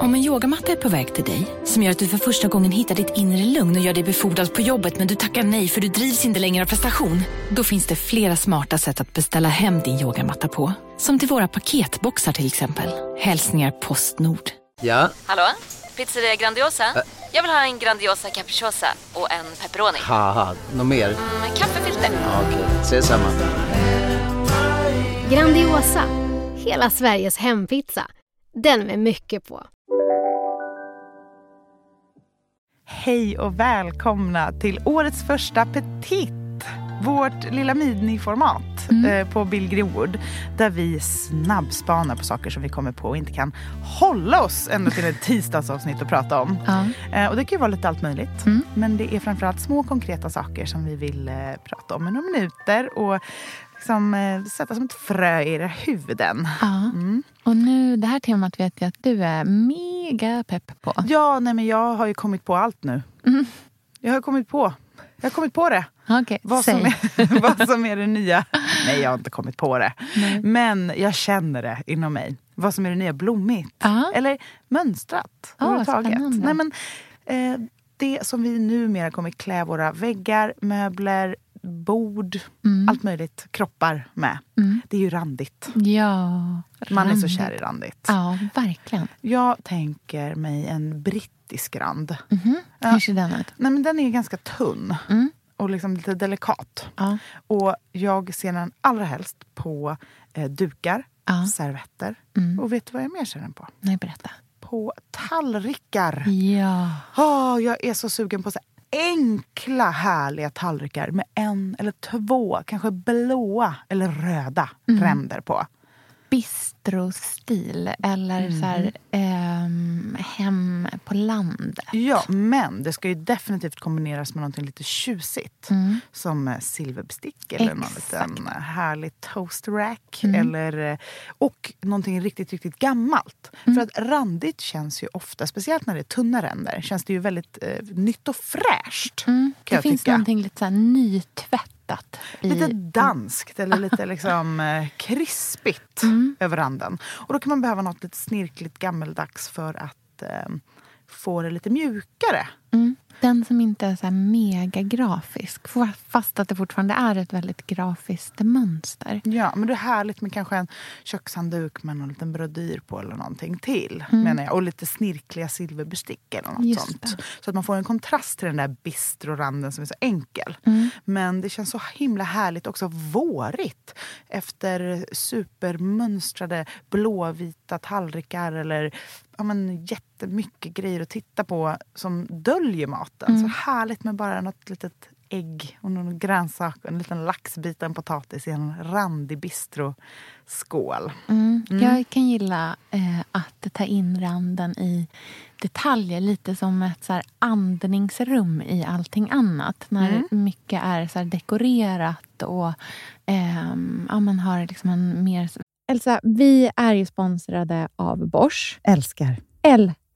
Om en yogamatta är på väg till dig, som gör att du för första gången hittar ditt inre lugn och gör dig befordrad på jobbet men du tackar nej för du drivs inte längre av prestation. Då finns det flera smarta sätt att beställa hem din yogamatta på. Som till våra paketboxar till exempel. Hälsningar Postnord. Ja? Hallå? Pizzeria Grandiosa? Jag vill ha en Grandiosa capriciosa och en pepperoni. Haha, något mer? Med kaffefilter. Ja, Okej, ses samma. Grandiosa, hela Sveriges hempizza. Den med mycket på. Hej och välkomna till årets första Petit. Vårt lilla miniformat eh, på Bill Greenwood. Där vi snabbspanar på saker som vi kommer på och inte kan hålla oss ända till ett tisdagsavsnitt att prata om. Eh, och det kan ju vara lite allt möjligt. Men det är framförallt små konkreta saker som vi vill eh, prata om i några minuter. Och liksom, eh, sätta som ett frö i era huvuden. Ja. Och nu, det här temat vet jag att du är mega pepp på. Ja, nej men jag har ju kommit på allt nu. Jag har kommit på. Jag har kommit på det. Okej, Vad som, är, vad som är det nya. Nej, jag har inte kommit på det. Nej. Men jag känner det inom mig. Vad som är det nya blommigt. Ja. Eller mönstrat överhuvudtaget. spännande. Nej, men, eh, det som vi numera kommer klä våra väggar, möbler, bord, Mm. allt möjligt, kroppar med. Det är ju randigt. Ja. Man är så randigt. kär i randigt. Ja, verkligen. Jag tänker mig en brittisk rand. Ja. Hur ser den ut? Nej, men den är ganska tunn Mm. och liksom lite delikat. Ja. Och jag ser den allra helst på eh, dukar, Ja. servetter. Mm. Och vet du vad jag mer ser den på? Nej, berätta. På tallrikar. Ja. Åh, jag är så sugen på så enkla härliga tallrikar med en eller två, kanske blåa eller röda Mm. ränder på. Bistrostil eller så här, Mm. ehm, hem på landet. Ja, men det ska ju definitivt kombineras med någonting lite tjusigt. Mm. Som eh, silverbestick eller någon Exakt. liten eh, härlig toast rack. Mm. Eller, eh, och någonting riktigt, riktigt gammalt. Mm. För att randigt känns ju ofta, speciellt när det är tunna ränder, känns det ju väldigt eh, nytt och fräscht. Mm. Kan Det finns tycka. någonting lite så här nytvättat. i- Lite danskt eller lite liksom eh, krispigt Mm. över randen. Och då kan man behöva något lite snirkligt gammeldags för att eh, få det lite mjukare. Mm. Den som inte är så mega grafisk fast att det fortfarande är ett väldigt grafiskt mönster. Ja, men det är härligt med kanske en kökshandduk med någon liten brodyr på eller någonting till. Menar jag. Och lite snirkliga silverbestick eller något Mm. Just sånt. det. Så att man får en kontrast till den där bistroranden som är så enkel. Mm. Men det känns så himla härligt också vårigt. Efter supermönstrade blåvita tallrikar eller ja, men, jättemycket grejer att titta på som döljer maten. Mm. Så härligt med bara något litet ägg och någon grönsak och en liten laxbit och en potatis i en randig bistroskål. Mm. Jag kan gilla eh, att ta in randen i detaljer. Lite som ett så här andningsrum i allting annat. När Mm. mycket är så här dekorerat och ehm, ja, man har liksom en mer... Elsa, vi är ju sponsrade av Bosch. Älskar. älskar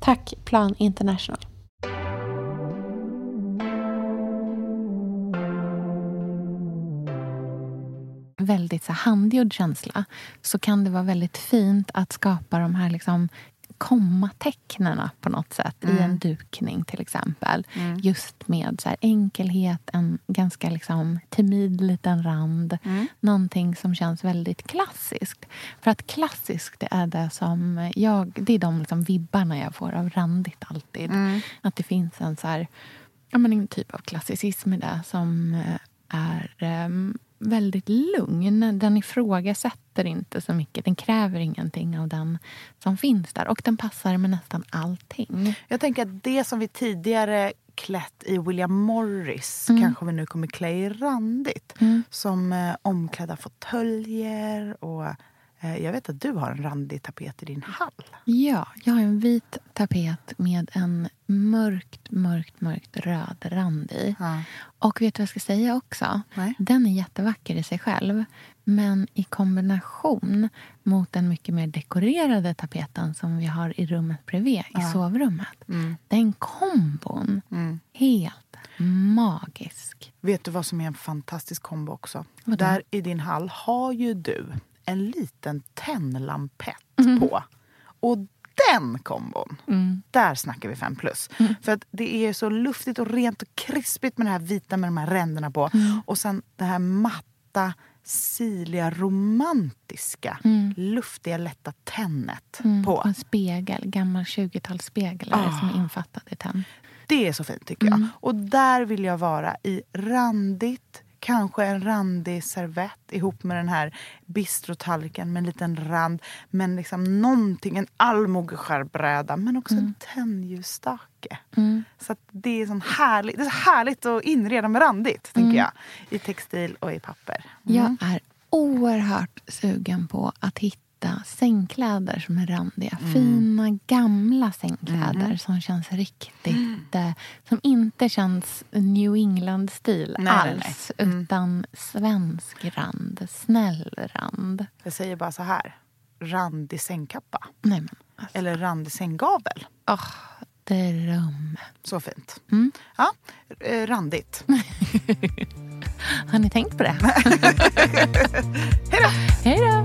Tack Plan International. väldigt så handgjord känsla så kan det vara väldigt fint att skapa de här liksom kommatecknena på något sätt i en dukning till exempel. Just med så här enkelhet, en ganska liksom timid liten rand. Någonting som känns väldigt klassiskt. För att klassiskt det är det som jag, det är de liksom vibbarna jag får av randigt alltid. Att det finns en så här, ja, men en typ av klassicism i det som eh, är em, väldigt lugn. Den ifrågasätter inte så mycket. Den kräver ingenting av den som finns där. Och den passar med nästan allting. Jag tänker att det som vi tidigare klätt i William Morris kanske vi nu kommer klä i randigt. Som eh, omklädda fåtöljer och jag vet att du har en randig tapet i din hall. Ja, jag har en vit tapet med en mörkt, mörkt, mörkt röd rand i. Ja. Och vet du vad jag ska säga också? Nej. Den är jättevacker i sig själv. Men i kombination mot den mycket mer dekorerade tapeten som vi har i rummet bredvid, i sovrummet. Den kombon, helt magisk. Vet du vad som är en fantastisk kombo också? Vadå? Där i din hall har ju du en liten tändlampett Mhm. på. Och den kombon, Mm. där snackar vi fem plus. För att det är så luftigt och rent och krispigt med det här vita med de här ränderna på. Mm. Och sen det här matta, siliga, romantiska, luftiga, lätta tennet Mm. på. En spegel, gammal 20-talsspegel är det som är infattad i tenn. Det är så fint tycker jag. Och där vill jag vara i randigt, kanske en randig servett ihop med den här bistrotallriken med en liten rand. Men liksom någonting, en allmogeskärbräda men också en tändljusstake. Så att det är, sån härligt, det är så härligt att inreda med randigt, tänker jag. I textil och i papper. Jag är oerhört sugen på att hitta sängkläder som är randiga. Fina, gamla sängkläder som känns riktigt... Eh, som inte känns New England-stil Nej, nej, alls. Utan svensk rand, snäll rand. Jag säger bara så här. Randig sängkappa. Nej, men alltså, Eller randig sänggavel. åh, dröm. Så fint. Mm. Ja, eh, randigt. Har ni tänkt på det? Hej då! Hej då!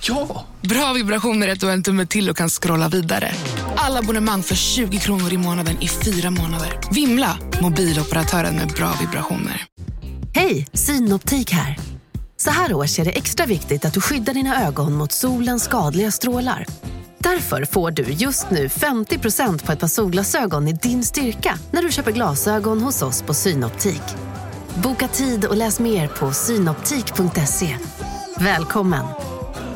Ja! Bra vibrationer är att du har en tumme till och kan scrolla vidare. Alla abonnemang för 20 kronor i månaden i fyra månader. Vimla! Mobiloperatören med bra vibrationer. Hej, Synoptik här. Så här års är det extra viktigt att du skyddar dina ögon mot solens skadliga strålar. Därför får du just nu 50% på ett par solglasögon i din styrka när du köper glasögon hos oss på Synoptik. Boka tid och läs mer på synoptik.se. Välkommen!